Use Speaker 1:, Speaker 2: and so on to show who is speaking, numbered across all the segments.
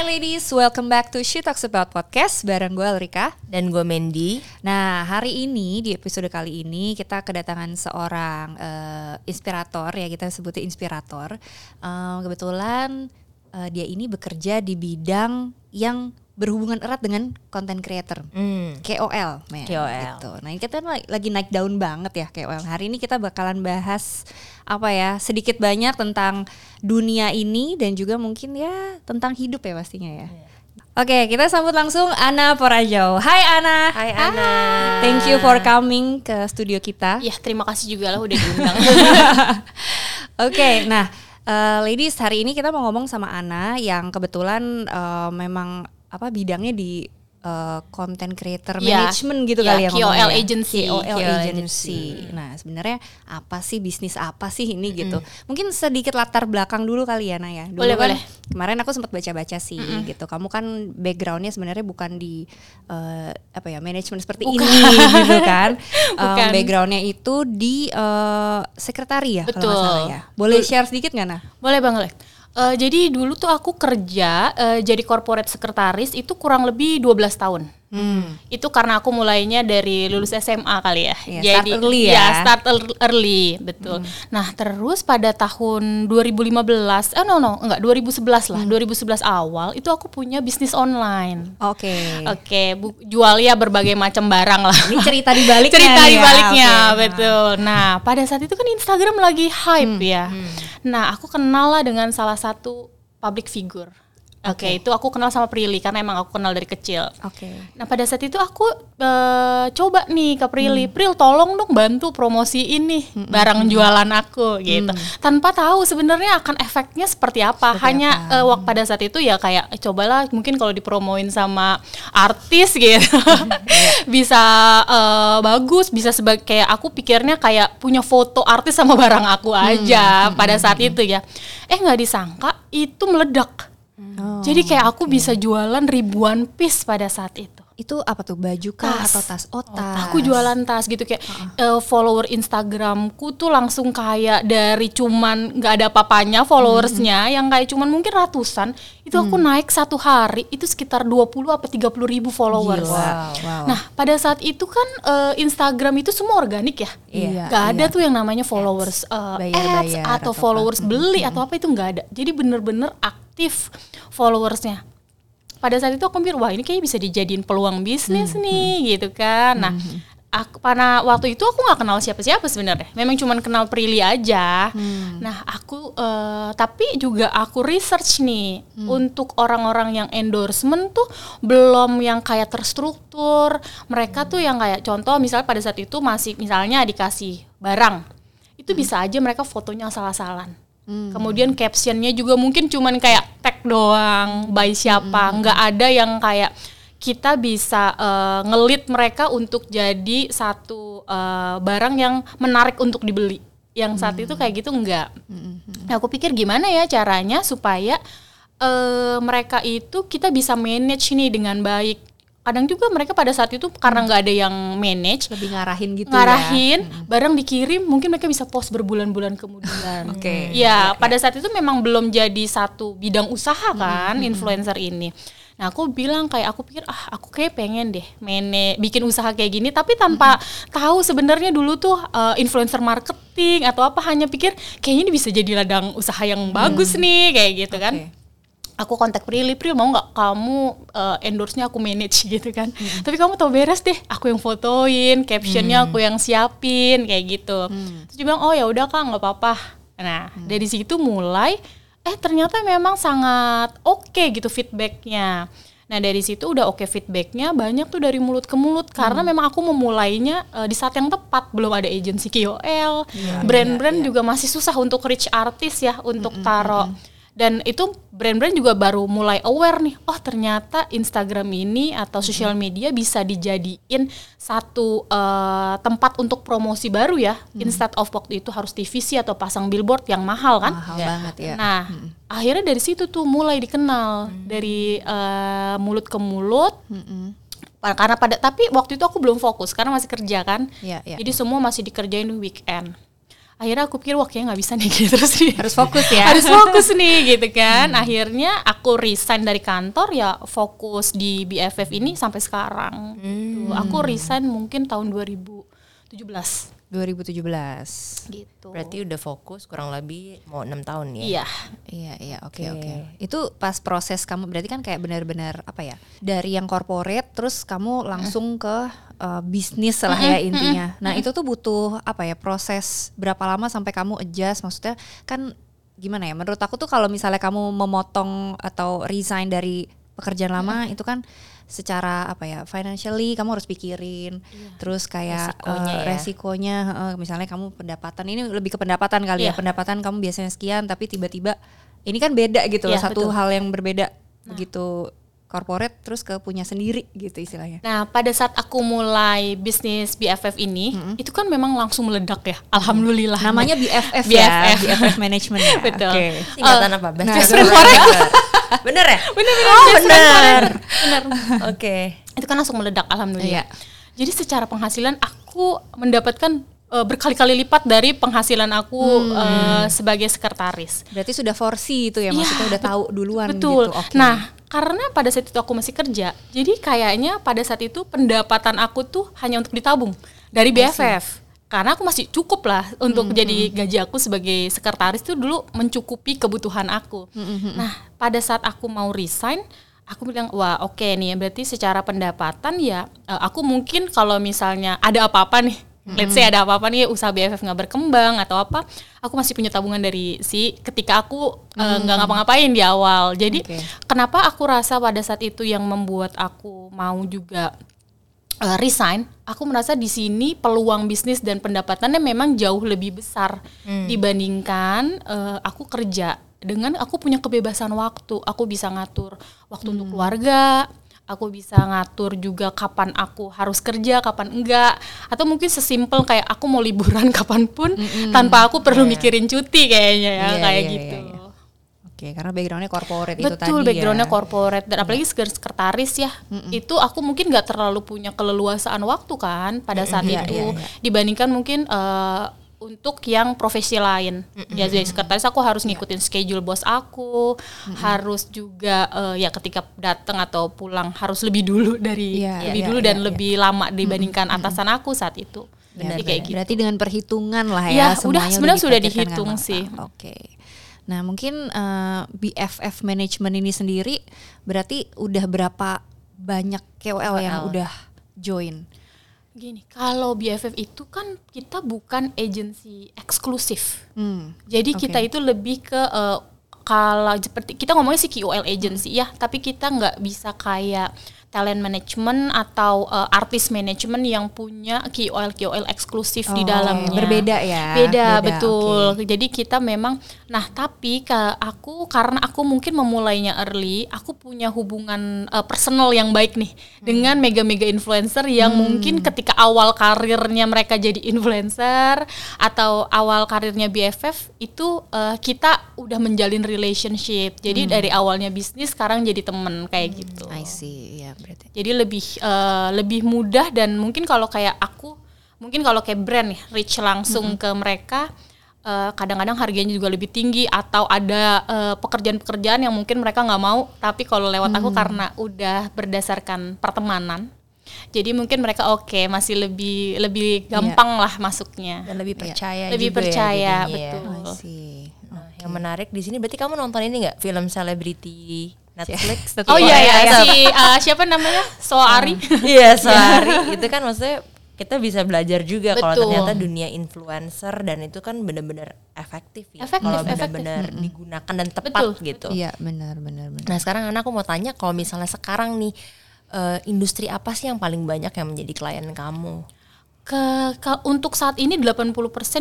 Speaker 1: Hai ladies, welcome back to She Talks About Podcast bareng gue Alrika.
Speaker 2: Dan gue Mandy.
Speaker 1: Nah hari ini di episode kali ini kita kedatangan seorang eh, inspirator ya kita sebutnya inspirator. Eh, kebetulan eh, dia ini bekerja di bidang yang berhubungan erat dengan content creator.
Speaker 2: Hmm.
Speaker 1: KOL, men,
Speaker 2: KOL.
Speaker 1: gitu. Nah ini kita lagi- naik daun banget ya KOL. Hari ini kita bakalan bahas apa ya sedikit banyak tentang dunia ini dan juga mungkin ya tentang hidup ya pastinya ya. Oke kita sambut langsung Ana Porajo. Hai Ana.
Speaker 2: Hai, Ana.
Speaker 1: Thank you for coming ke studio kita.
Speaker 2: Ya terima kasih juga lah udah diundang.
Speaker 1: Oke, nah eh, ladies hari ini kita mau ngomong sama Ana yang kebetulan eh, memang apa bidangnya di eh, content creator
Speaker 2: Ya,
Speaker 1: management gitu
Speaker 2: ya,
Speaker 1: kali ya
Speaker 2: KOL
Speaker 1: ngomongnya.
Speaker 2: agency.
Speaker 1: KOL,
Speaker 2: KOL
Speaker 1: agency.
Speaker 2: agency.
Speaker 1: Nah sebenarnya apa sih bisnis apa sih ini gitu? Mungkin sedikit latar belakang dulu kali ya Ana ya. Dulu
Speaker 2: Boleh,
Speaker 1: kan
Speaker 2: boleh.
Speaker 1: Kemarin aku sempat baca-baca sih gitu. Kamu kan backgroundnya sebenarnya bukan di eh, apa ya manajemen seperti ini gitu kan?
Speaker 2: Bukan.
Speaker 1: backgroundnya itu di eh, sekretari ya kalau
Speaker 2: Betul.
Speaker 1: salah ya. Boleh share sedikit nggak nah?
Speaker 2: Boleh banget. Eh, jadi dulu tuh aku kerja eh, jadi corporate sekretaris itu kurang lebih 12 tahun. Itu karena aku mulainya dari lulus SMA kali ya.
Speaker 1: Iya,
Speaker 2: jadi
Speaker 1: start early ya.
Speaker 2: start ear- early, betul. Nah, terus pada tahun 2015, eh no no, enggak 2011 lah. 2011 awal itu aku punya bisnis online.
Speaker 1: Oke.
Speaker 2: Oke, bu- jual ya berbagai macam barang lah.
Speaker 1: Ini cerita di baliknya
Speaker 2: cerita di
Speaker 1: ya,
Speaker 2: baliknya
Speaker 1: oke.
Speaker 2: betul nah pada saat itu kan Instagram lagi hype ya nah aku kenal lah dengan salah satu public figure oke. Itu aku kenal sama Prilly karena emang aku kenal dari kecil.
Speaker 1: Oke.
Speaker 2: Nah pada saat itu aku eh, coba nih ke Prilly, Pril tolong dong bantu promosiin nih barang jualan aku gitu, tanpa tahu sebenarnya akan efeknya seperti apa. Hanya eh, waktu pada saat itu ya kayak eh, cobalah mungkin kalau dipromoin sama artis gitu. Bisa eh, bagus, bisa sebagai kayak aku pikirnya kayak punya foto artis sama barang aku aja pada saat itu ya. Eh nggak disangka itu meledak.
Speaker 1: Oh,
Speaker 2: Jadi kayak aku bisa jualan ribuan piece pada saat itu.
Speaker 1: Itu apa tuh baju kah
Speaker 2: Tas.
Speaker 1: atau tas? Oh, tas.
Speaker 2: Aku jualan tas gitu kayak eh, follower Instagramku tuh langsung kayak dari cuman nggak ada papanya followersnya yang kayak cuman mungkin ratusan itu aku naik satu hari itu sekitar 20 apa 30 ribu followers.
Speaker 1: Gila. Wow.
Speaker 2: Nah pada saat itu kan eh, Instagram itu semua organik ya,
Speaker 1: Iya,
Speaker 2: nggak ada
Speaker 1: iya.
Speaker 2: tuh yang namanya followers eh,
Speaker 1: Bayar-bayar
Speaker 2: ads
Speaker 1: atau
Speaker 2: atau followers beli atau apa itu nggak ada. Jadi bener-bener aktif followersnya. Pada saat itu aku mikir wah ini kayaknya bisa dijadiin peluang bisnis nih gitu kan. Nah aku pada waktu itu aku nggak kenal siapa-siapa sebenarnya. Memang cuman kenal Prilly aja. Nah aku eh, tapi juga aku research nih untuk orang-orang yang endorsement tuh belum yang kayak terstruktur. Mereka tuh yang kayak contoh misalnya pada saat itu masih misalnya dikasih barang itu bisa aja mereka fotonya salah-salan Kemudian captionnya juga mungkin cuman kayak tag doang, by siapa, nggak ada yang kayak kita bisa eh, ngelit mereka untuk jadi satu eh, barang yang menarik untuk dibeli. Yang saat itu kayak gitu enggak. Nah, aku pikir gimana ya caranya supaya eh, mereka itu kita bisa manage nih dengan baik. Kadang juga mereka pada saat itu karena nggak ada yang manage,
Speaker 1: lebih ngarahin gitu
Speaker 2: ngarahin barang dikirim mungkin mereka bisa post berbulan-bulan kemudian.
Speaker 1: Oke.
Speaker 2: Ya, pada saat itu memang belum jadi satu bidang usaha kan influencer ini. Nah, aku bilang kayak aku pikir ah aku kayak pengen deh mene bikin usaha kayak gini. Tapi tanpa tahu sebenarnya dulu tuh eh, influencer marketing atau apa hanya pikir kayaknya ini bisa jadi ladang usaha yang bagus nih kayak gitu kan.
Speaker 1: Oke.
Speaker 2: Aku kontak Prilly, Pril mau nggak kamu uh, endorse-nya aku manage gitu kan. Tapi kamu tahu beres deh, aku yang fotoin, captionnya aku yang siapin kayak gitu. Terus dia bilang oh ya udah kak nggak apa-apa. Nah dari situ mulai, eh ternyata memang sangat oke gitu feedbacknya. Nah dari situ udah oke feedbacknya banyak tuh dari mulut ke mulut karena memang aku memulainya uh, di saat yang tepat belum ada agency KOL, brand-brand juga masih susah untuk reach artis ya untuk taruh dan itu brand-brand juga baru mulai aware nih oh ternyata Instagram ini atau sosial media bisa dijadiin satu uh, tempat untuk promosi baru ya. Instead of waktu itu harus TVC atau pasang billboard yang mahal kan?
Speaker 1: Mahal banget ya.
Speaker 2: nah akhirnya dari situ tuh mulai dikenal. Dari uh, mulut ke mulut. Pa- karena pada tapi waktu itu aku belum fokus karena masih kerja kan.
Speaker 1: Iya, iya.
Speaker 2: jadi semua masih dikerjain di weekend akhirnya aku pikir wah kayaknya nggak bisa nih gitu. Terus nih
Speaker 1: Harus fokus ya.
Speaker 2: harus fokus nih gitu kan. Akhirnya aku resign dari kantor ya fokus di BFF ini sampai sekarang Gitu. aku resign mungkin tahun 2017
Speaker 1: 2017.
Speaker 2: gitu
Speaker 3: Berarti udah fokus kurang lebih mau enam tahun ya?
Speaker 2: iya
Speaker 1: Iya iya oke
Speaker 3: Oke.
Speaker 1: oke. Itu pas proses kamu berarti kan kayak benar-benar apa ya dari yang corporate terus kamu langsung ke uh, bisnis lah ya intinya. Nah itu tuh butuh apa ya proses berapa lama sampai kamu adjust maksudnya kan gimana ya menurut aku tuh kalau misalnya kamu memotong atau resign dari pekerjaan lama itu kan secara apa ya financially kamu harus pikirin terus kayak
Speaker 3: Resikonya
Speaker 1: uh,
Speaker 3: ya.
Speaker 1: resikonya uh, misalnya kamu pendapatan ini lebih ke pendapatan kali ya
Speaker 2: Iya.
Speaker 1: pendapatan kamu biasanya sekian tapi tiba-tiba ini kan beda gitu loh
Speaker 2: Iya,
Speaker 1: satu
Speaker 2: betul.
Speaker 1: hal yang berbeda begitu corporate terus ke punya sendiri gitu istilahnya
Speaker 2: Nah, pada saat aku mulai bisnis BFF ini, itu kan memang langsung meledak ya. Alhamdulillah.
Speaker 1: namanya BFF,
Speaker 2: BFF.
Speaker 1: ya BFF management ya
Speaker 2: Betul.
Speaker 1: Oke.
Speaker 3: Singkatan apa? Best,
Speaker 1: nah,
Speaker 3: friend forever. bener ya?
Speaker 2: bener bener
Speaker 3: Oh bener.
Speaker 2: Bener.
Speaker 3: Oke.
Speaker 2: Itu kan langsung meledak alhamdulillah.
Speaker 1: Iya.
Speaker 2: Jadi secara penghasilan aku mendapatkan eh, berkali-kali lipat dari penghasilan aku eh, sebagai sekretaris.
Speaker 1: berarti sudah forsi itu ya maksudnya
Speaker 2: Iya,
Speaker 1: udah tahu duluan
Speaker 2: Betul.
Speaker 1: gitu oke
Speaker 2: Nah, karena pada saat itu aku masih kerja, jadi kayaknya pada saat itu pendapatan aku tuh hanya untuk ditabung dari BFF. Karena aku masih cukup lah untuk jadi gaji aku sebagai sekretaris itu dulu mencukupi kebutuhan aku. Nah, pada saat aku mau resign, aku bilang wah oke nih berarti secara pendapatan ya eh, aku mungkin kalau misalnya ada apa-apa nih let's say ada apa-apa nih usaha BFF nggak berkembang atau apa aku masih punya tabungan dari si ketika aku eh, nggak ngapa-ngapain di awal. Jadi
Speaker 1: Oke.
Speaker 2: kenapa aku rasa pada saat itu yang membuat aku mau juga eh, resign aku merasa di sini peluang bisnis dan pendapatannya memang jauh lebih besar dibandingkan eh, aku kerja dengan aku punya kebebasan waktu. Aku bisa ngatur waktu untuk keluarga aku bisa ngatur juga kapan aku harus kerja kapan enggak. Atau mungkin sesimpel kayak aku mau liburan kapan pun tanpa aku perlu mikirin cuti kayaknya ya
Speaker 1: Iya,
Speaker 2: kayak
Speaker 1: iya,
Speaker 2: gitu.
Speaker 1: iya, iya. Oke karena backgroundnya corporate itu tadi
Speaker 2: Betul, backgroundnya
Speaker 1: ya.
Speaker 2: corporate dan apalagi sebagai sekretaris ya, itu aku mungkin nggak terlalu punya keleluasaan waktu kan pada saat
Speaker 1: Iya,
Speaker 2: itu
Speaker 1: iya, iya.
Speaker 2: dibandingkan mungkin eh, untuk yang profesi lain. Ya jadi sekretaris aku harus ngikutin schedule bos aku, harus juga eh, ya ketika datang atau pulang harus lebih dulu dari
Speaker 1: Iya,
Speaker 2: lebih
Speaker 1: iya,
Speaker 2: dulu
Speaker 1: iya,
Speaker 2: dan
Speaker 1: iya.
Speaker 2: lebih lama dibandingkan atasan aku saat itu.
Speaker 1: Ya,
Speaker 2: Jadi kayak gitu.
Speaker 1: Berarti dengan perhitungan lah ya,
Speaker 2: Ya, udah,
Speaker 1: semuanya
Speaker 2: sebenarnya sudah
Speaker 1: dipikirkan
Speaker 2: dihitung sih.
Speaker 1: Oke. Nah, mungkin eh, BFF management ini sendiri berarti udah berapa banyak KOL yang
Speaker 3: KOL.
Speaker 1: udah join?
Speaker 2: Gini, kalau BFF itu kan kita bukan agensi eksklusif.
Speaker 1: Hmm.
Speaker 2: Jadi
Speaker 1: Oke.
Speaker 2: kita itu lebih ke eh, kalau seperti kita ngomongnya sih KOL agency ya, tapi kita nggak bisa kayak talent management atau eh, artis management yang punya KOL KOL eksklusif di
Speaker 1: Oh,
Speaker 2: dalamnya.
Speaker 1: berbeda ya,
Speaker 2: Beda,
Speaker 1: beda,
Speaker 2: betul. Jadi kita memang nah tapi ke aku karena aku mungkin memulainya early, aku punya hubungan eh, personal yang baik nih dengan mega-mega influencer yang mungkin ketika awal karirnya mereka jadi influencer atau awal karirnya BFF itu eh, kita udah menjalin relationship. Jadi dari awalnya bisnis sekarang jadi temen kayak gitu.
Speaker 1: I see, ya berarti.
Speaker 2: Jadi lebih eh, lebih mudah dan mungkin kalau kayak aku, mungkin kalau kayak brand nih reach langsung ke mereka, eh, kadang-kadang harganya juga lebih tinggi atau ada eh, pekerjaan-pekerjaan yang mungkin mereka nggak mau, tapi kalau lewat aku karena udah berdasarkan pertemanan, jadi mungkin mereka oke masih lebih lebih gampang lah masuknya.
Speaker 3: Dan lebih percaya
Speaker 2: Lebih
Speaker 3: juga
Speaker 2: percaya,
Speaker 3: ya ya.
Speaker 2: betul.
Speaker 1: See.
Speaker 3: Nah, yang menarik di sini berarti kamu nonton ini nggak film selebriti Netflix?
Speaker 2: Oh iya ya
Speaker 3: Korea?
Speaker 2: si eh, siapa namanya Soari.
Speaker 3: Iya sehari itu kan maksudnya kita bisa belajar juga kalau ternyata dunia influencer dan itu kan bener-bener efektif ya
Speaker 2: Efektif,
Speaker 3: kalau bener-bener digunakan dan tepat
Speaker 2: Betul.
Speaker 3: gitu.
Speaker 1: Iya, benar benar benar.
Speaker 3: Nah sekarang anak aku mau tanya kalau misalnya sekarang nih eh, industri apa sih yang paling banyak yang menjadi klien kamu?
Speaker 2: Ke, ke- untuk saat ini 80%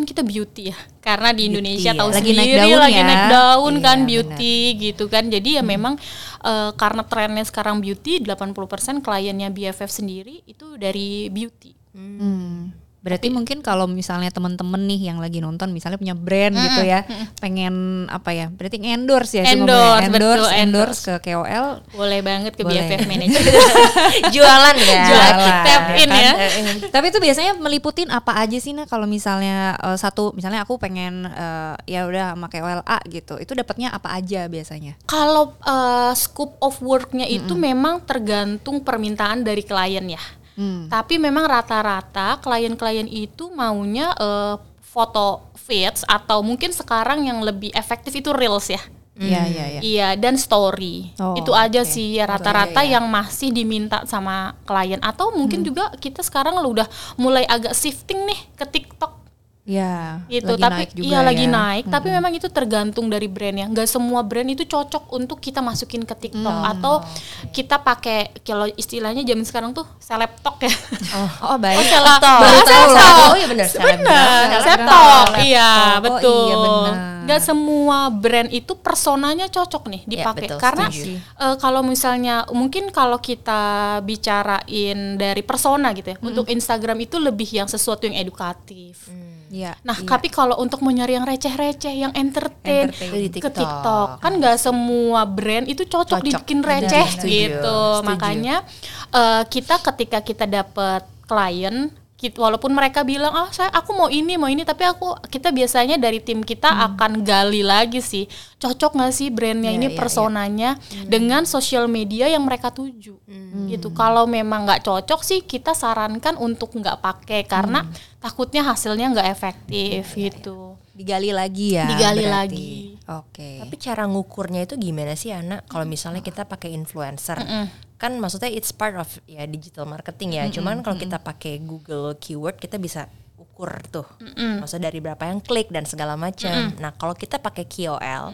Speaker 2: kita beauty ya. Karena di Indonesia
Speaker 1: ya.
Speaker 2: tahu
Speaker 1: Lagi naik
Speaker 2: sendiri
Speaker 1: daun
Speaker 2: lagi
Speaker 1: ya.
Speaker 2: naik daun
Speaker 1: Iya,
Speaker 2: kan beauty gitu kan. Jadi ya memang eh, karena trennya sekarang beauty 80% kliennya BFF sendiri itu dari beauty.
Speaker 1: Hmm. Berarti mungkin kalau misalnya teman-teman nih yang lagi nonton misalnya punya brand gitu ya, pengen apa ya? Berarti endorse ya
Speaker 2: Endorse,
Speaker 1: endorse,
Speaker 2: betul,
Speaker 1: endorse ke KOL.
Speaker 2: Boleh banget ke. BFF manager.
Speaker 3: Jualan ya.
Speaker 2: Jualan. Tap in ya.
Speaker 1: Tapi itu biasanya meliputin apa aja sih nah kalau misalnya eh, satu misalnya aku pengen eh, ya udah sama KOL A gitu. Itu dapatnya apa aja biasanya?
Speaker 2: Kalau uh, scope of worknya itu memang tergantung permintaan dari klien ya.
Speaker 1: Hmm.
Speaker 2: Tapi memang rata-rata klien-klien itu maunya uh, foto feeds atau mungkin sekarang yang lebih efektif itu reels ya.
Speaker 1: Iya, iya, iya.
Speaker 2: Iya dan story
Speaker 1: Oh,
Speaker 2: itu aja
Speaker 1: oke.
Speaker 2: sih ya rata-rata yang masih diminta sama klien atau mungkin juga kita sekarang lo udah mulai agak shifting nih ke TikTok
Speaker 1: Ya,
Speaker 2: gitu
Speaker 1: lagi
Speaker 2: tapi
Speaker 1: naik juga
Speaker 2: iya lagi
Speaker 1: ya.
Speaker 2: naik tapi memang itu tergantung dari brandnya nggak semua brand itu cocok untuk kita masukin ke TikTok
Speaker 1: Hmm.
Speaker 2: atau kita pakai kalau istilahnya zaman sekarang tuh selebtok ya
Speaker 1: Oh, baik.
Speaker 3: Selebtok.
Speaker 1: Baru tahu.
Speaker 3: Oh iya benar.
Speaker 2: benar
Speaker 1: Selebtok.
Speaker 2: selebtok iya
Speaker 1: Oh,
Speaker 2: betul
Speaker 1: iya, benar.
Speaker 2: nggak semua brand itu personanya cocok nih dipakai
Speaker 3: betul,
Speaker 2: karena eh, kalau misalnya mungkin kalau kita bicarain dari persona gitu ya untuk Instagram itu lebih yang sesuatu yang edukatif
Speaker 1: Iya.
Speaker 2: Nah,
Speaker 1: iya.
Speaker 2: tapi kalau untuk mau nyari yang receh-receh, yang entertain,
Speaker 1: Entertain.
Speaker 3: Di
Speaker 2: ke
Speaker 3: TikTok.
Speaker 2: TikTok, kan nggak semua brand itu cocok,
Speaker 1: Cocok.
Speaker 2: dibikin
Speaker 1: Benar,
Speaker 2: receh
Speaker 3: setuju,
Speaker 2: gitu.
Speaker 1: setuju.
Speaker 2: Makanya eh, kita ketika kita dapat klien kit- walaupun mereka bilang ah saya aku mau ini mau ini tapi aku kita biasanya dari tim kita akan gali lagi sih cocok nggak sih brandnya
Speaker 1: Iya,
Speaker 2: ini
Speaker 1: iya, iya.
Speaker 2: personanya dengan sosial media yang mereka tuju gitu kalau memang nggak cocok sih kita sarankan untuk nggak pakai karena takutnya hasilnya nggak efektif gitu
Speaker 1: digali lagi ya.
Speaker 2: Digali
Speaker 1: berarti.
Speaker 2: lagi.
Speaker 1: Oke.
Speaker 3: Tapi cara ngukurnya itu gimana sih anak? Kalau misalnya kita pakai influencer, kan maksudnya it's part of ya digital marketing ya. Cuman kalau kita pakai Google keyword kita bisa ukur tuh, maksudnya dari berapa yang klik dan segala macam. Nah kalau kita pakai KOL,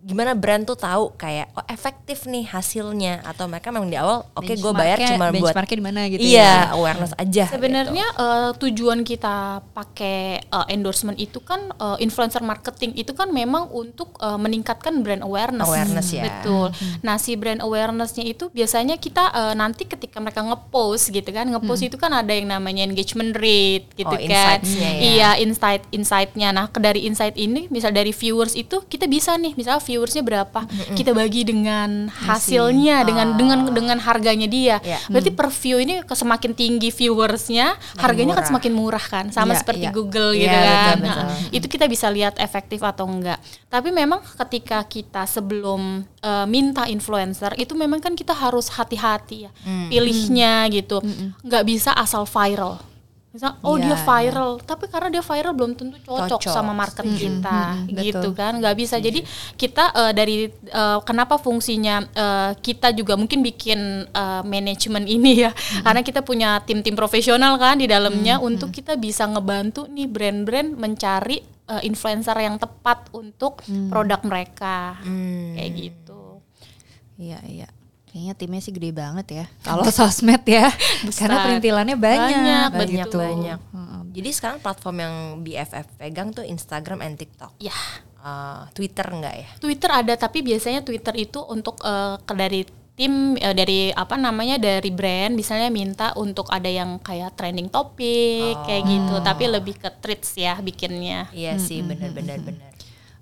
Speaker 3: gimana brand tuh tahu kayak oh efektif nih hasilnya atau mereka memang di awal oke gue bayar
Speaker 1: Benchmarknya-
Speaker 3: cuma buat
Speaker 1: benchmarknya di mana gitu
Speaker 3: iya
Speaker 1: ya.
Speaker 3: awareness aja.
Speaker 2: Sebenarnya eh, tujuan kita pakai eh, endorsement itu kan eh, influencer marketing itu kan memang untuk eh, meningkatkan brand awareness.
Speaker 3: Awareness ya.
Speaker 2: Betul. Nah si brand awarenessnya itu biasanya kita eh, nanti ketika mereka ngepost gitu kan, ngepost itu kan ada yang namanya engagement rate gitu
Speaker 3: Oh,
Speaker 2: kan.
Speaker 3: ya.
Speaker 2: Iya insight insightnya. Nah dari insight ini, misal dari viewers itu kita bisa nih, misal viewersnya berapa, kita bagi dengan hasilnya, dengan dengan dengan harganya dia.
Speaker 3: Ya.
Speaker 2: Berarti per view ini semakin tinggi viewersnya, harganya kan
Speaker 3: murah.
Speaker 2: semakin murah kan, sama
Speaker 1: Iya,
Speaker 2: seperti
Speaker 1: iya.
Speaker 2: Google
Speaker 3: Iya,
Speaker 2: gitu
Speaker 3: betul,
Speaker 2: kan.
Speaker 3: betul.
Speaker 2: Nah, itu kita bisa lihat efektif atau enggak. Tapi memang ketika kita sebelum eh, minta influencer itu memang kan kita harus hati-hati ya,
Speaker 3: Hmm.
Speaker 2: pilihnya gitu, nggak bisa asal viral. Misal, oh dia
Speaker 1: Iya,
Speaker 2: viral, tapi karena dia viral belum tentu cocok,
Speaker 3: Cocok.
Speaker 2: sama market kita,
Speaker 1: betul.
Speaker 2: gitu kan? Nggak bisa. Jadi kita eh, dari eh, kenapa fungsinya eh, kita juga mungkin bikin eh, manajemen ini ya, karena kita punya tim-tim profesional kan di dalamnya untuk kita bisa ngebantu nih brand-brand mencari eh, influencer yang tepat untuk produk mereka, kayak gitu.
Speaker 1: Iya, iya. Kayaknya timnya sih gede banget ya. Kalau sosmed ya. Karena perintilannya banyak.
Speaker 2: Banyak,
Speaker 3: banyak
Speaker 2: betul.
Speaker 3: banyak. Jadi sekarang platform yang BFF pegang tuh Instagram and TikTok.
Speaker 2: Ya.
Speaker 3: Eh, Twitter enggak ya?
Speaker 2: Twitter ada tapi biasanya Twitter itu untuk eh, ke dari tim eh, dari apa namanya dari brand misalnya minta untuk ada yang kayak trending topik kayak gitu tapi lebih ke treats ya bikinnya
Speaker 3: Iya sih, benar-benar benar.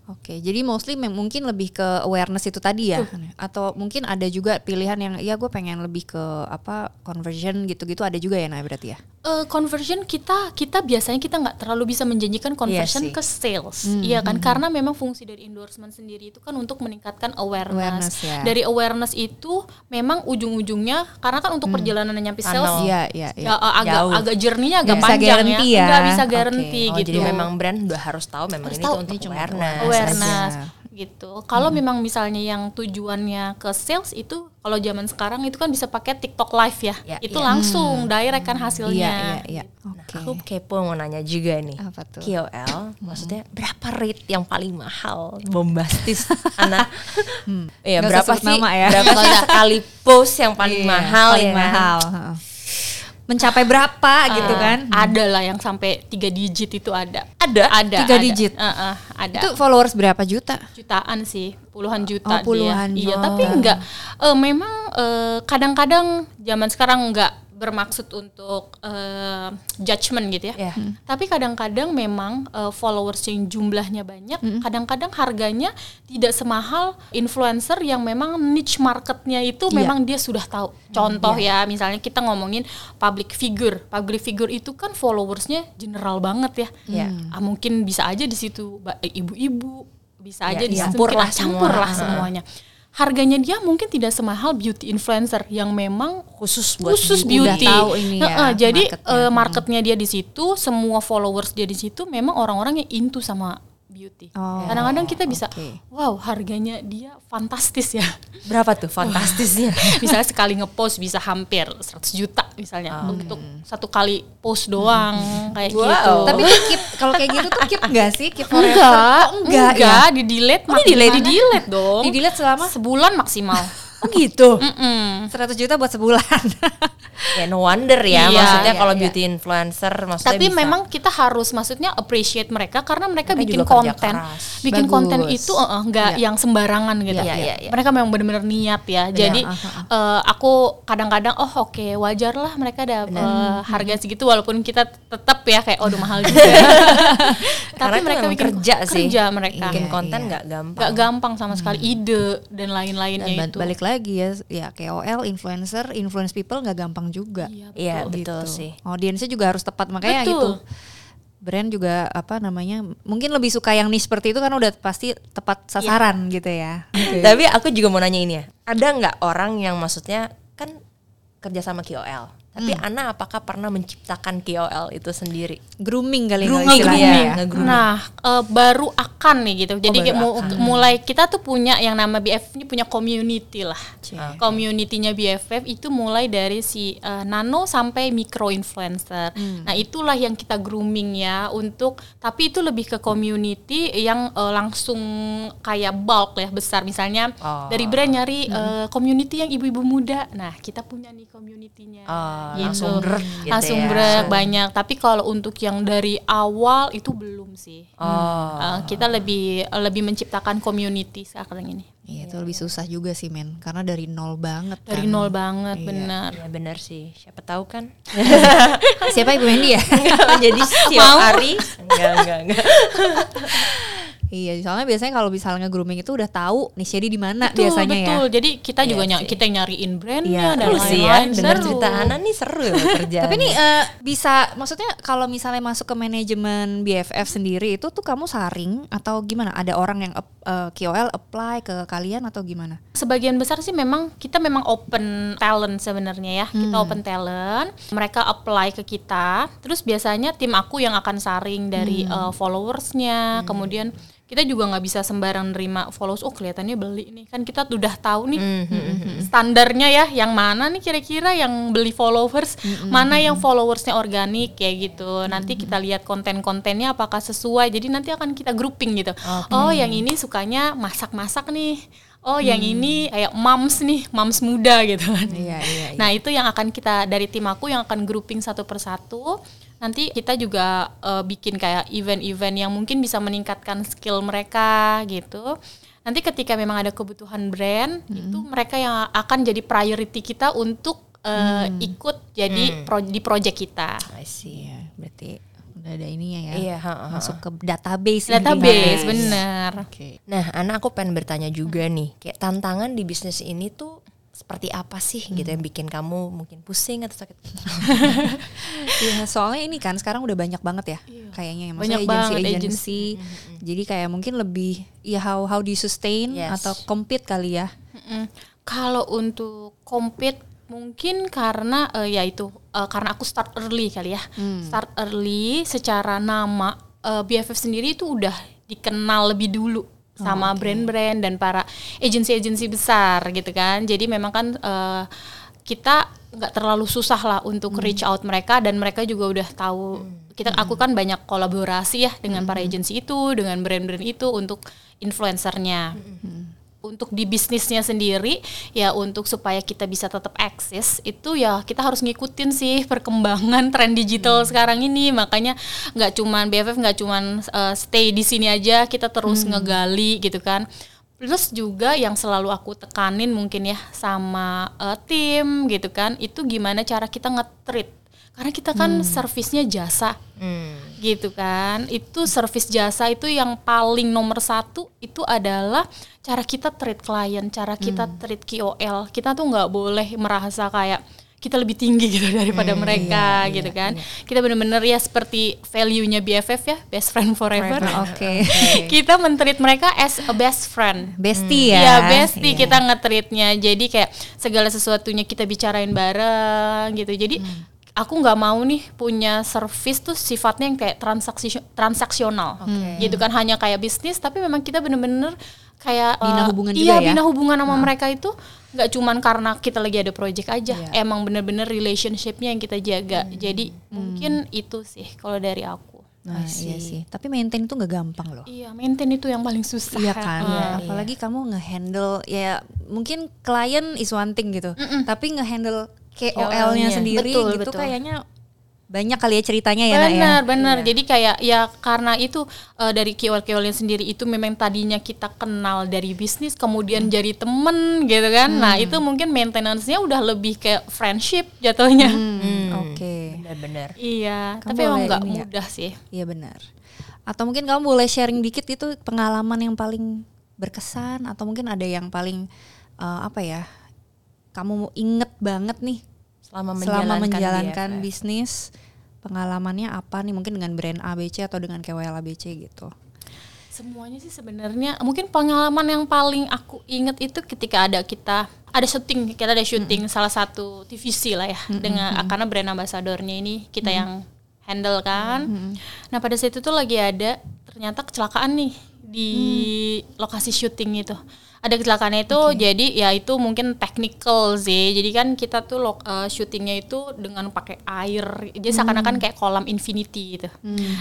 Speaker 1: Oke, jadi mostly mungkin lebih ke awareness itu tadi ya, atau mungkin ada juga pilihan yang ya gue pengen lebih ke apa conversion gitu-gitu ada juga ya nah berarti ya.
Speaker 2: Eh, conversion kita kita biasanya kita nggak terlalu bisa menjanjikan conversion
Speaker 3: sih.
Speaker 2: ke sales iya kan karena memang fungsi dari endorsement sendiri itu kan untuk meningkatkan awareness,
Speaker 1: Awareness, ya.
Speaker 2: dari awareness itu memang ujung-ujungnya karena kan untuk perjalanan nyampe sales.
Speaker 1: Iya, iya, iya.
Speaker 2: ya, eh, agak
Speaker 3: Jauh.
Speaker 2: agak journey-nya agak
Speaker 1: bisa
Speaker 2: panjang
Speaker 1: guarantee
Speaker 2: ya
Speaker 1: ya.
Speaker 2: nggak bisa
Speaker 1: Oke.
Speaker 2: guarantee
Speaker 3: Oh,
Speaker 2: gitu
Speaker 3: jadi memang brand udah harus tahu memang
Speaker 2: Harus
Speaker 3: ini
Speaker 2: tahu,
Speaker 3: tuh untuk
Speaker 1: ini cuma
Speaker 3: awareness.
Speaker 2: Awareness
Speaker 1: aja.
Speaker 2: gitu. Kalau memang misalnya yang tujuannya ke sales itu kalau zaman sekarang itu kan bisa pakai TikTok Live ya.
Speaker 3: Ya,
Speaker 2: itu
Speaker 3: iya.
Speaker 2: langsung direct kan hasilnya.
Speaker 1: Iya, iya, iya.
Speaker 3: Nah,
Speaker 1: Oke.
Speaker 3: aku kepo mau nanya juga nih.
Speaker 1: Apa tuh?
Speaker 3: KOL, maksudnya berapa rate yang paling mahal, bombastis, anak? Iya,
Speaker 1: Nggak usah
Speaker 3: berapa sih?
Speaker 1: nama ya.
Speaker 3: Berapa sekali post yang paling
Speaker 1: Iya,
Speaker 3: mahal
Speaker 1: paling
Speaker 3: ya?
Speaker 1: mahal. heeh. Mencapai berapa gitu
Speaker 2: Eh,
Speaker 1: kan?
Speaker 2: Ada lah yang sampai tiga digit itu ada.
Speaker 3: Ada?
Speaker 2: Ada.
Speaker 1: Tiga
Speaker 2: ada.
Speaker 1: digit?
Speaker 2: Eh, eh, ada.
Speaker 1: Itu followers berapa juta?
Speaker 2: jutaan sih puluhan juta
Speaker 1: Oh, puluhan
Speaker 2: dia. Iya,
Speaker 1: juta.
Speaker 2: tapi enggak eh, memang eh, kadang-kadang zaman sekarang enggak bermaksud untuk eh, judgement gitu ya.
Speaker 3: Iya.
Speaker 2: Tapi kadang-kadang memang eh, followers yang jumlahnya banyak, kadang-kadang harganya tidak semahal influencer yang memang niche marketnya itu
Speaker 1: Iya.
Speaker 2: memang dia sudah tahu. Contoh ya, misalnya kita ngomongin public figure. Public figure itu kan followersnya general banget ya.
Speaker 3: Iya.
Speaker 2: Ah, mungkin bisa aja di situ ibu-ibu, bisa
Speaker 3: Ya,
Speaker 2: aja di situ
Speaker 3: campur semua.
Speaker 2: lah semuanya. Harganya dia mungkin tidak semahal beauty influencer yang memang
Speaker 3: Khusus buat
Speaker 2: khusus
Speaker 1: beauty. Udah tahu ini ya,
Speaker 2: Heeh, jadi
Speaker 1: marketnya.
Speaker 2: eh, marketnya dia di situ, semua followers dia di situ memang orang-orang yang into sama beauty.
Speaker 1: Oh,
Speaker 2: Kadang-kadang kita bisa,
Speaker 1: oke.
Speaker 2: wow harganya dia fantastis ya.
Speaker 3: Berapa tuh fantastisnya?
Speaker 2: misalnya sekali ngepost bisa hampir 100 juta misalnya
Speaker 1: Oh,
Speaker 2: untuk satu kali post doang kayak
Speaker 3: Wow.
Speaker 2: gitu.
Speaker 1: Tapi tuh keep kalau kayak gitu tuh keep enggak sih? Keep forever?
Speaker 2: enggak,
Speaker 1: Oh, enggak,
Speaker 2: enggak,
Speaker 1: ya.
Speaker 2: di delete,
Speaker 1: Oh, di delete?
Speaker 2: di delete dong.
Speaker 1: Di delete selama
Speaker 2: sebulan maksimal.
Speaker 1: Oh gitu.
Speaker 2: Mm-mm.
Speaker 1: 100 juta buat sebulan.
Speaker 3: ya no wonder ya,
Speaker 2: Iya,
Speaker 3: maksudnya
Speaker 1: iya,
Speaker 3: kalau
Speaker 1: iya.
Speaker 3: beauty influencer maksudnya
Speaker 2: Tapi
Speaker 3: bisa.
Speaker 2: memang kita harus maksudnya appreciate mereka karena mereka,
Speaker 3: Mereka
Speaker 2: bikin konten,
Speaker 3: keras.
Speaker 2: bikin
Speaker 1: Bagus.
Speaker 2: konten itu eh, eh, nggak
Speaker 1: Iya.
Speaker 2: yang sembarangan gitu.
Speaker 3: Iya, iya, iya.
Speaker 2: Mereka memang benar-benar niat ya. Jadi
Speaker 1: ah,
Speaker 2: eh, aku kadang-kadang oh oke wajar lah mereka ada eh, harga segitu walaupun kita tetap ya kayak oh udah mahal juga.
Speaker 3: Karena
Speaker 2: Tapi
Speaker 3: itu
Speaker 2: mereka bikin
Speaker 3: kerja sih.
Speaker 2: Kerja mereka.
Speaker 3: bikin
Speaker 1: Iya,
Speaker 3: konten
Speaker 1: iya.
Speaker 3: nggak gampang.
Speaker 2: Gak gampang sama sekali ide dan lain-lainnya
Speaker 1: Dan
Speaker 2: itu.
Speaker 1: balik lagi ya, ya KOL, influencer, influence people nggak gampang juga.
Speaker 2: Iya,
Speaker 3: Iya
Speaker 1: Gitu.
Speaker 3: betul sih.
Speaker 1: Audiensnya juga harus tepat makanya
Speaker 2: Betul.
Speaker 1: gitu. Brand juga apa namanya mungkin lebih suka yang niche seperti itu kan udah pasti tepat sasaran gitu ya.
Speaker 3: Tapi aku juga mau nanya ini ya, ada nggak orang yang maksudnya kan kerja sama KOL, tapi
Speaker 2: Hmm.
Speaker 3: Ana apakah pernah menciptakan KOL itu sendiri?
Speaker 1: Grooming kali
Speaker 3: Grooming, iya.
Speaker 1: ya.
Speaker 3: nge-grooming.
Speaker 2: Nah, eh, baru akan nih gitu. Jadi
Speaker 3: baru
Speaker 2: mu- mulai kita tuh punya yang nama BFF ini punya community lah.
Speaker 3: Oke.
Speaker 2: Community-nya BFF itu mulai dari si eh, nano sampai micro influencer. Nah, itulah yang kita grooming ya untuk tapi itu lebih ke community yang eh, langsung kayak bulk ya besar misalnya
Speaker 3: Oh.
Speaker 2: dari brand nyari eh, community yang ibu-ibu muda. Nah, kita punya nih community-nya.
Speaker 3: Oh,
Speaker 2: Gitu.
Speaker 3: langsung brek gitu
Speaker 2: langsung
Speaker 3: ya.
Speaker 2: brek banyak. Tapi kalau untuk yang dari awal itu belum sih.
Speaker 3: Oh.
Speaker 2: Uh, kita lebih lebih menciptakan community sekarang ini
Speaker 1: Iya itu lebih susah juga sih men karena dari nol banget
Speaker 2: dari
Speaker 1: kan.
Speaker 2: nol banget benar
Speaker 3: Iya benar sih. Siapa tahu kan
Speaker 1: Siapa Ibu Wendy ya?
Speaker 3: jadi setiap
Speaker 2: Mau?
Speaker 3: hari enggak enggak enggak.
Speaker 1: Iya soalnya biasanya kalau misalnya grooming itu udah tahu nih jadi di mana
Speaker 2: betul
Speaker 1: biasanya
Speaker 2: betul
Speaker 1: ya.
Speaker 2: jadi kita juga
Speaker 3: Iya
Speaker 2: ny-
Speaker 3: sih.
Speaker 2: kita yang nyariin brandnya
Speaker 1: Iya,
Speaker 2: dan
Speaker 3: Seru sih ya,
Speaker 2: lain-lain
Speaker 3: dengar
Speaker 2: Seru.
Speaker 3: cerita Ana nih seru ya kerjaan.
Speaker 1: Tapi nih eh, bisa maksudnya kalau misalnya masuk ke manajemen BFF sendiri itu tuh kamu saring atau gimana? Ada orang yang ap- eh, KOL apply ke kalian atau gimana?
Speaker 2: sebagian besar sih memang kita memang open talent sebenarnya ya kita open talent mereka apply ke kita terus biasanya tim aku yang akan saring dari eh, followersnya kemudian kita juga nggak bisa sembarang nerima followers oh kelihatannya beli nih. Kan kita udah tahu nih standarnya ya yang mana nih kira-kira yang beli followers mana yang followersnya organik kayak gitu. Nanti kita lihat konten-kontennya apakah sesuai jadi nanti akan kita grouping gitu. Oh yang ini sukanya masak-masak nih. Oh yang ini kayak moms nih moms muda gitu kan.
Speaker 1: Iya, iya, iya.
Speaker 2: nah itu yang akan kita dari tim aku yang akan grouping satu persatu nanti kita juga eh, bikin kayak event-event yang mungkin bisa meningkatkan skill mereka gitu nanti ketika memang ada kebutuhan brand itu mereka yang akan jadi priority kita untuk eh, ikut jadi pro- di project kita
Speaker 3: I see.
Speaker 1: Iya, berarti udah ada ininya ya.
Speaker 3: Iya, ha, ha, ha.
Speaker 1: Masuk ke database.
Speaker 2: database
Speaker 1: intinya.
Speaker 2: bener
Speaker 1: Oke.
Speaker 3: Nah, Ana aku pengen bertanya juga nih, kayak tantangan di bisnis ini tuh seperti apa sih gitu yang bikin kamu mungkin pusing atau sakit?
Speaker 1: Iya, soalnya ini kan sekarang udah banyak banget ya kayaknya ya. Maksudnya
Speaker 2: Banyak banget
Speaker 1: agency-agency. Jadi kayak mungkin lebih ya how how do you sustain
Speaker 3: Yes.
Speaker 1: atau compete kali ya.
Speaker 2: Mm-mm. Kalau untuk compete mungkin karena eh, ya itu eh, karena aku start early kali ya. Start early secara nama eh, BFF sendiri itu udah dikenal lebih dulu sama brand-brand dan para agensi-agensi besar gitu kan. Jadi memang kan eh, kita nggak terlalu susah lah untuk reach out mereka dan mereka juga udah tahu. Kita aku kan banyak kolaborasi ya dengan para agensi itu dengan brand-brand itu untuk influencernya untuk di bisnisnya sendiri ya untuk supaya kita bisa tetap eksis itu ya kita harus ngikutin sih perkembangan tren digital sekarang ini. Makanya nggak cuman BFF nggak cuman uh, stay di sini aja kita terus ngegali gitu kan. Plus juga yang selalu aku tekanin mungkin ya sama uh, tim gitu kan, itu gimana cara kita nge-treat. Karena kita kan servisnya jasa, gitu kan. Itu servis jasa itu yang paling nomor satu itu adalah cara kita treat klien, cara kita treat KOL. Kita tuh nggak boleh merasa kayak kita lebih tinggi gitu daripada mereka gitu kan. Kita bener-bener ya seperti value-nya BFF ya, best friend forever.
Speaker 1: Oke.
Speaker 2: kita mentreat mereka as a best friend.
Speaker 1: Bestie ya.
Speaker 2: Iya, bestie
Speaker 1: Iya.
Speaker 2: kita ngetreatnya. Jadi kayak segala sesuatunya kita bicarain bareng gitu. Jadi
Speaker 1: Hmm.
Speaker 2: Aku nggak mau nih punya service tuh sifatnya yang kayak transaksi transaksional. Gitu kan hanya kayak bisnis tapi memang kita bener-bener kayak
Speaker 1: Bina
Speaker 2: uh,
Speaker 1: hubungan
Speaker 2: iya,
Speaker 1: juga ya?
Speaker 2: bina hubungan sama mereka itu nggak cuman karena kita lagi ada project aja.
Speaker 1: Iya.
Speaker 2: Emang bener-bener relationshipnya yang kita jaga.
Speaker 1: Hmm.
Speaker 2: Jadi mungkin itu sih kalau dari aku.
Speaker 1: Nah, iya sih. Tapi maintain itu nggak gampang loh.
Speaker 2: Iya, maintain itu yang paling susah.
Speaker 1: Iya kan,
Speaker 2: Heeh.
Speaker 1: apalagi kamu ngehandle ya mungkin klien is one thing gitu, tapi ngehandle KOL-nya sendiri
Speaker 3: Betul,
Speaker 1: gitu
Speaker 3: betul.
Speaker 1: kayaknya banyak kali ya ceritanya ya Nak, ya.
Speaker 2: benar benar jadi kayak ya karena itu eh, dari KOL KOL sendiri itu memang tadinya kita kenal dari bisnis kemudian
Speaker 1: Hmm.
Speaker 2: jadi temen gitu kan nah itu mungkin maintenance-nya udah lebih kayak friendship jatuhnya
Speaker 1: Hmm, Oke,
Speaker 3: Benar-benar.
Speaker 2: iya
Speaker 1: Kamu
Speaker 2: tapi emang nggak
Speaker 1: ya?
Speaker 2: mudah sih
Speaker 1: iya benar. Atau mungkin kamu boleh sharing dikit itu pengalaman yang paling berkesan atau mungkin ada yang paling eh, apa ya? Kamu inget banget nih
Speaker 3: Selama
Speaker 1: selama
Speaker 3: menjalankan,
Speaker 1: menjalankan
Speaker 3: BFF.
Speaker 1: bisnis pengalamannya apa nih? Mungkin dengan brand ABC atau dengan KOL ABC gitu.
Speaker 2: semuanya sih sebenarnya mungkin pengalaman yang paling aku inget itu ketika ada kita ada syuting kita ada syuting salah satu TVC lah ya dengan karena brand ambassadornya ini kita yang handle kan. Nah pada saat itu tuh lagi ada ternyata kecelakaan nih di lokasi syuting itu ada kecelakaan itu jadi ya itu mungkin technical sih. Jadi kan kita tuh lo, eh, syutingnya itu dengan pakai air. Jadi seakan-akan kayak kolam infinity gitu.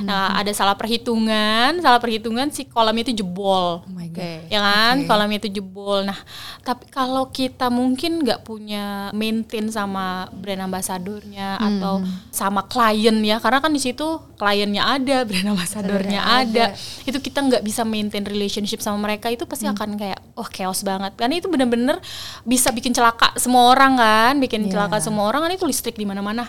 Speaker 2: Nah ada salah perhitungan salah perhitungan si kolam itu jebol.
Speaker 1: Oh my god.
Speaker 2: ya kan? Kolam itu jebol. Nah tapi kalau kita mungkin nggak punya maintain sama brand ambasadornya atau sama klien ya karena kan di situ kliennya ada brand ambasadornya ada. itu kita nggak bisa maintain relationship sama mereka itu pasti akan kayak wah chaos banget. Karena itu bener-bener bisa bikin celaka semua orang kan bikin celaka semua orang. Kan itu listrik di mana-mana.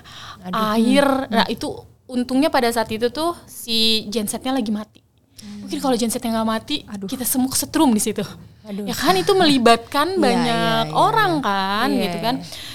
Speaker 2: Air. nah itu untungnya pada saat itu tuh si gensetnya lagi mati. Mungkin kalau gensetnya nggak mati kita semua kesetrum di situ. Ya kan itu melibatkan banyak
Speaker 1: iya,
Speaker 2: orang kan
Speaker 1: Iya,
Speaker 2: gitu kan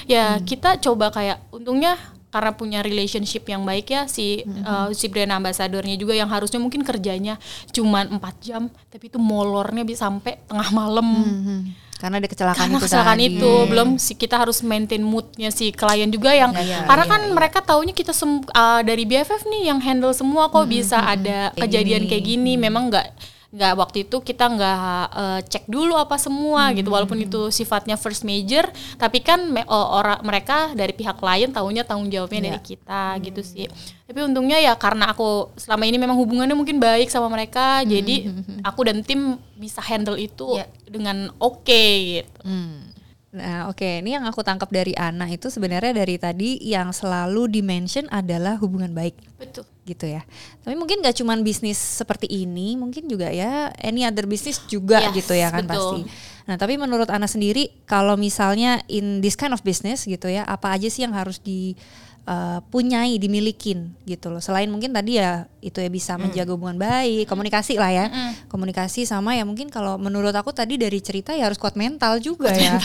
Speaker 2: ya kita coba kayak untungnya karena punya relationship yang baik ya si uh, si brand ambassadornya juga yang harusnya mungkin kerjanya cuman empat jam tapi itu molornya bisa sampai tengah malam.
Speaker 1: Mhm. Karena ada kecelakaan
Speaker 2: karena
Speaker 1: itu
Speaker 2: kecelakaan
Speaker 1: tadi.
Speaker 2: itu belum si kita harus maintain moodnya si klien juga yang karena kan mereka taunya kita sem- uh, dari BFF nih yang handle semua kok bisa ada kejadian kayak gini. memang nggak nggak waktu itu kita nggak uh, cek dulu apa semua gitu walaupun itu sifatnya first major tapi kan me- orang mereka dari pihak klien taunya tanggung jawabnya dari kita gitu sih tapi untungnya ya karena aku selama ini memang hubungannya mungkin baik sama mereka jadi aku dan tim bisa handle itu
Speaker 3: Ya.
Speaker 2: dengan oke gitu.
Speaker 1: Hmm. Nah, oke, ini yang aku tangkap dari Ana itu sebenarnya dari tadi yang selalu dimention adalah hubungan baik
Speaker 2: Betul.
Speaker 1: Gitu ya. Tapi mungkin gak cuman bisnis seperti ini, mungkin juga ya any other bisnis juga
Speaker 2: Yes,
Speaker 1: gitu ya kan
Speaker 2: betul.
Speaker 1: pasti. Nah, tapi menurut Ana sendiri kalau misalnya in this kind of business gitu ya, apa aja sih yang harus di uh, punyai, dimilikin gitu loh. Selain mungkin tadi ya itu ya bisa menjaga hubungan baik, komunikasi lah ya. Komunikasi sama ya mungkin kalau menurut aku tadi dari cerita ya harus kuat mental juga ya.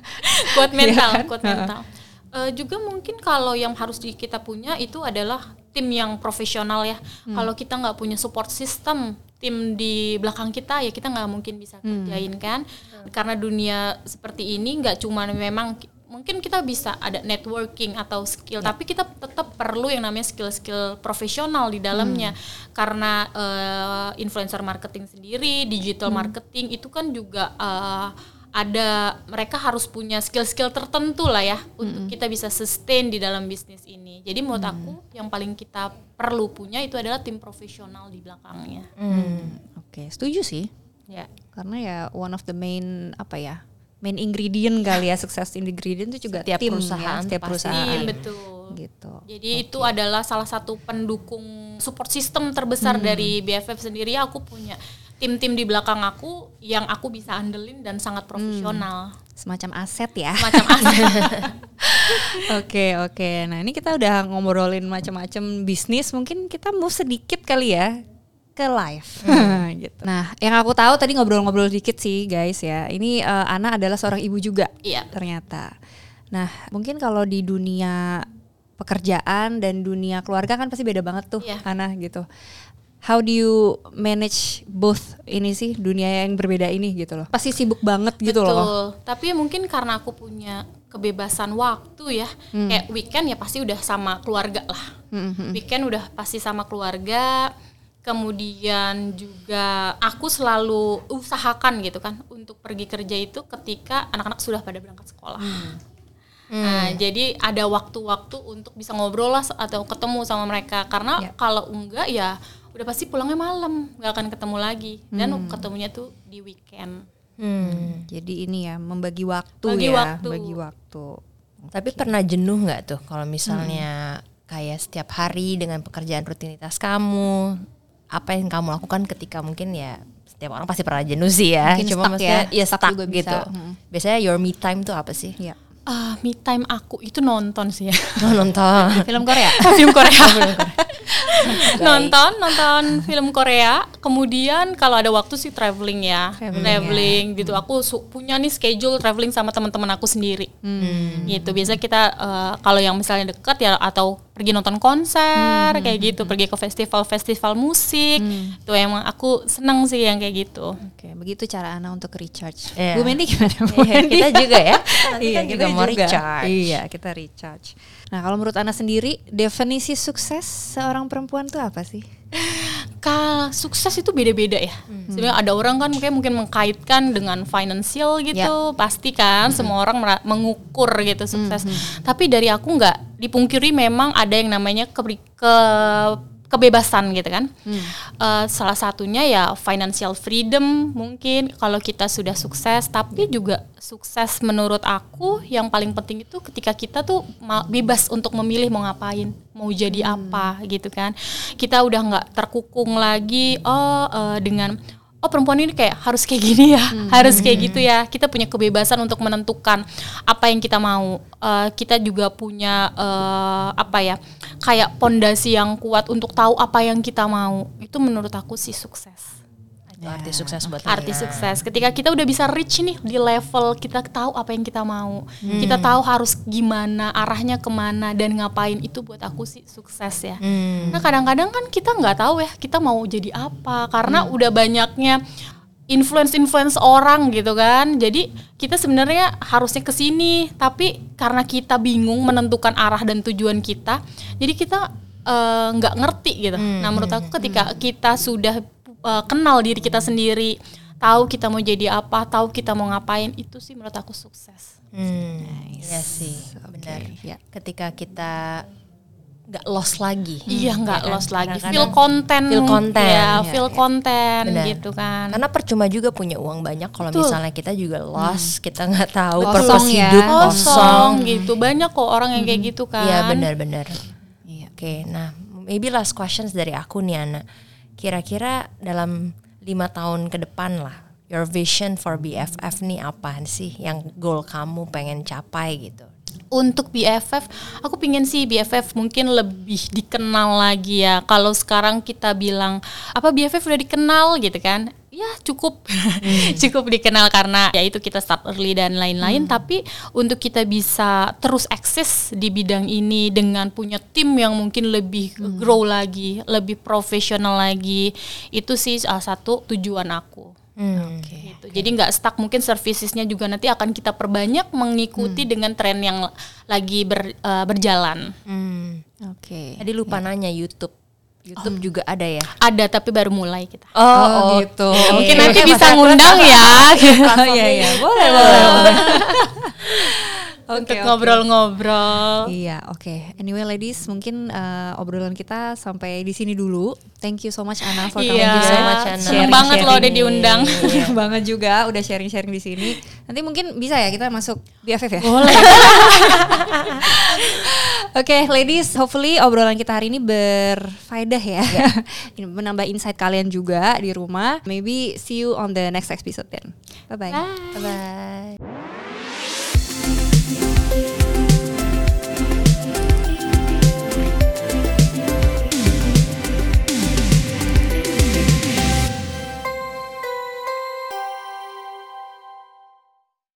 Speaker 2: kuat mental,
Speaker 1: Iya kan?
Speaker 2: kuat mental. Eh, juga mungkin kalau yang harus di- kita punya itu adalah tim yang profesional ya.
Speaker 1: Hmm.
Speaker 2: Kalau kita nggak punya support system, tim di belakang kita ya kita nggak mungkin bisa
Speaker 1: Hmm.
Speaker 2: kerjain kan. Karena dunia seperti ini nggak cuma memang ki- mungkin kita bisa ada networking atau skill,
Speaker 1: Ya.
Speaker 2: tapi kita tetap perlu yang namanya skill-skill profesional di dalamnya.
Speaker 1: Hmm.
Speaker 2: Karena eh, influencer marketing sendiri, digital
Speaker 1: Hmm.
Speaker 2: marketing itu kan juga eh, ada mereka harus punya skill-skill tertentu lah ya untuk kita bisa sustain di dalam bisnis ini. Jadi menurut aku yang paling kita perlu punya itu adalah tim profesional di belakangnya.
Speaker 1: Oke, setuju sih.
Speaker 3: Ya.
Speaker 1: Karena ya one of the main apa ya? main ingredient kali ya sukses ingredient itu juga
Speaker 3: Setiap
Speaker 1: tim
Speaker 3: perusahaan
Speaker 1: ya, setiap
Speaker 3: pasti.
Speaker 1: perusahaan
Speaker 2: betul.
Speaker 1: gitu.
Speaker 2: Jadi itu adalah salah satu pendukung support system terbesar dari BFF sendiri. Aku punya tim-tim di belakang aku yang aku bisa andelin dan sangat profesional.
Speaker 1: Semacam aset ya.
Speaker 2: Macam aset.
Speaker 1: Oke oke. Nah ini kita udah ngobrolin macam-macam bisnis. Mungkin kita mau sedikit kali ya ke live. gitu. Nah yang aku tahu tadi ngobrol-ngobrol dikit sih guys ya. Ini eh, Ana adalah seorang ibu juga.
Speaker 2: Iya.
Speaker 1: Ternyata. Nah mungkin kalau di dunia pekerjaan dan dunia keluarga kan pasti beda banget tuh
Speaker 2: Iya.
Speaker 1: Ana gitu. How do you manage both ini sih dunia yang berbeda ini gitu loh? Pasti sibuk banget gitu
Speaker 2: Betul.
Speaker 1: loh.
Speaker 2: Tapi mungkin karena aku punya kebebasan waktu ya. Kayak weekend ya pasti udah sama keluarga lah. Weekend udah pasti sama keluarga. Kemudian juga aku selalu usahakan gitu kan untuk pergi kerja itu ketika anak-anak sudah pada berangkat sekolah. Nah, jadi ada waktu-waktu untuk bisa ngobrol lah atau ketemu sama mereka karena
Speaker 1: Ya.
Speaker 2: kalau enggak ya udah pasti pulangnya malam, nggak akan ketemu lagi dan ketemunya tuh di weekend.
Speaker 3: Hmm.
Speaker 1: Jadi ini ya membagi waktu
Speaker 2: Bagi
Speaker 1: ya,
Speaker 2: waktu.
Speaker 1: bagi waktu.
Speaker 3: Tapi pernah jenuh nggak tuh kalau misalnya kayak setiap hari dengan pekerjaan rutinitas kamu, apa yang kamu lakukan ketika mungkin ya setiap orang pasti pernah jenuh sih ya.
Speaker 1: Mungkin
Speaker 3: Cuma
Speaker 1: stuck
Speaker 3: maksudnya
Speaker 1: ya,
Speaker 3: ya
Speaker 1: stuck juga bisa.
Speaker 3: gitu.
Speaker 1: Hmm.
Speaker 3: Biasanya your me time tuh apa sih?
Speaker 1: Iya.
Speaker 2: Ah, me time aku itu nonton sih ya.
Speaker 3: Oh, nonton.
Speaker 1: Film Korea.
Speaker 2: film Korea. nonton, nonton film Korea. Kemudian kalau ada waktu sih traveling ya,
Speaker 1: Traveling,
Speaker 2: traveling, gitu. Aku su- punya nih schedule traveling sama teman-teman aku sendiri. Gitu. Biasa kita eh, kalau yang misalnya dekat ya atau pergi nonton konser kayak gitu, pergi ke festival-festival musik. Itu emang aku seneng sih yang kayak gitu.
Speaker 1: Oke, begitu cara Ana untuk recharge.
Speaker 3: Iya.
Speaker 1: Bu Mendy gimana? Bu
Speaker 3: Iya,
Speaker 1: Mendy?
Speaker 3: kita juga ya. Nanti
Speaker 1: iya,
Speaker 3: kan
Speaker 1: kita
Speaker 3: juga mau recharge.
Speaker 1: Iya, kita recharge. Nah, kalau menurut Ana sendiri, definisi sukses seorang perempuan tuh apa sih?
Speaker 2: Kalau sukses itu beda-beda ya. Sebenarnya ada orang kan mungkin mungkin mengkaitkan dengan financial gitu, pasti kan semua orang mengukur gitu sukses. Tapi dari aku nggak dipungkiri memang ada yang namanya keberi- ke kebebasan gitu kan. Eh, salah satunya ya financial freedom mungkin kalau kita sudah sukses, tapi juga sukses menurut aku yang paling penting itu ketika kita tuh bebas untuk memilih mau ngapain, mau jadi apa gitu kan. Kita udah nggak terkukung lagi oh eh, dengan oh perempuan ini kayak harus kayak gini ya, harus kayak gitu ya. Kita punya kebebasan untuk menentukan apa yang kita mau. Eh, kita juga punya eh, apa ya, kayak pondasi yang kuat untuk tahu apa yang kita mau. Itu menurut aku sih sukses.
Speaker 3: Itu arti sukses buat
Speaker 2: Arti
Speaker 3: Ana.
Speaker 2: sukses. Ketika kita udah bisa reach nih di level kita tahu apa yang kita mau, kita tahu harus gimana arahnya ke mana dan ngapain itu buat aku sih sukses ya.
Speaker 3: Hmm.
Speaker 2: Nah kadang-kadang kan kita nggak tahu ya kita mau jadi apa karena udah banyaknya influence-influence orang gitu kan. Jadi kita sebenarnya harusnya ke sini, tapi karena kita bingung menentukan arah dan tujuan kita, jadi kita eh, nggak ngerti gitu. Nah menurut aku ketika kita sudah eh, kenal diri kita sendiri, tahu kita mau jadi apa, tahu kita mau ngapain, itu sih menurut aku sukses.
Speaker 3: Hmm, Iya sih, benar.
Speaker 1: ya.
Speaker 3: Ketika kita nggak lost lagi.
Speaker 2: Iya nggak
Speaker 3: kan?
Speaker 2: lost lagi,
Speaker 3: Kadang-kadang
Speaker 2: feel konten,
Speaker 3: feel konten,
Speaker 2: ya,
Speaker 3: ya,
Speaker 2: feel
Speaker 3: ya.
Speaker 2: konten
Speaker 3: Benar.
Speaker 2: gitu kan.
Speaker 3: Karena percuma juga punya uang banyak kalau misalnya kita juga lost, kita nggak tahu
Speaker 1: Kosong
Speaker 3: purpose
Speaker 1: ya.
Speaker 3: hidup
Speaker 2: kosong
Speaker 3: kosong.
Speaker 2: gitu banyak kok orang yang kayak gitu kan
Speaker 3: Iya benar-benar.
Speaker 1: Iya.
Speaker 3: Oke, nah maybe last questions dari aku nih Ana. Kira-kira dalam lima tahun ke depan lah, your vision for BFF nih apa sih yang goal kamu pengen capai gitu?
Speaker 2: untuk BFF aku pingin sih BFF mungkin lebih dikenal lagi ya kalau sekarang kita bilang apa BFF udah dikenal gitu kan ya cukup cukup dikenal karena ya itu kita start early dan lain-lain tapi untuk kita bisa terus eksis di bidang ini dengan punya tim yang mungkin lebih grow lagi lebih profesional lagi itu sih salah satu tujuan aku
Speaker 3: Hmm.
Speaker 2: gitu. Jadi nggak stuck mungkin servicesnya juga nanti akan kita perbanyak mengikuti dengan tren yang lagi ber- eh, berjalan.
Speaker 3: Hmm.
Speaker 1: Oke.
Speaker 3: Tadi lupa nanya YouTube. YouTube juga ada ya?
Speaker 2: Ada tapi baru mulai kita.
Speaker 1: Oh, gitu.
Speaker 2: Mungkin
Speaker 1: Oke.
Speaker 2: nanti bisa ngundang ya.
Speaker 1: Oh iya iya, boleh boleh. boleh.
Speaker 2: untuk
Speaker 1: oke.
Speaker 2: ngobrol-ngobrol.
Speaker 1: Iya, oke. Anyway, ladies, mungkin eh, obrolan kita sampai di sini dulu. Thank you so much Ana for coming
Speaker 2: Iya,
Speaker 1: juga.
Speaker 3: so much, Ana.
Speaker 2: seneng banget loh udah diundang.
Speaker 1: Seneng banget juga udah sharing-sharing di sini. Nanti mungkin bisa ya kita masuk BFF ya.
Speaker 2: Boleh.
Speaker 1: Oke, ladies, hopefully obrolan kita hari ini berfaedah ya. Ini Menambah insight kalian juga di rumah. Maybe see you on the next episode then. Bye-bye.
Speaker 2: Bye.
Speaker 1: Bye-bye.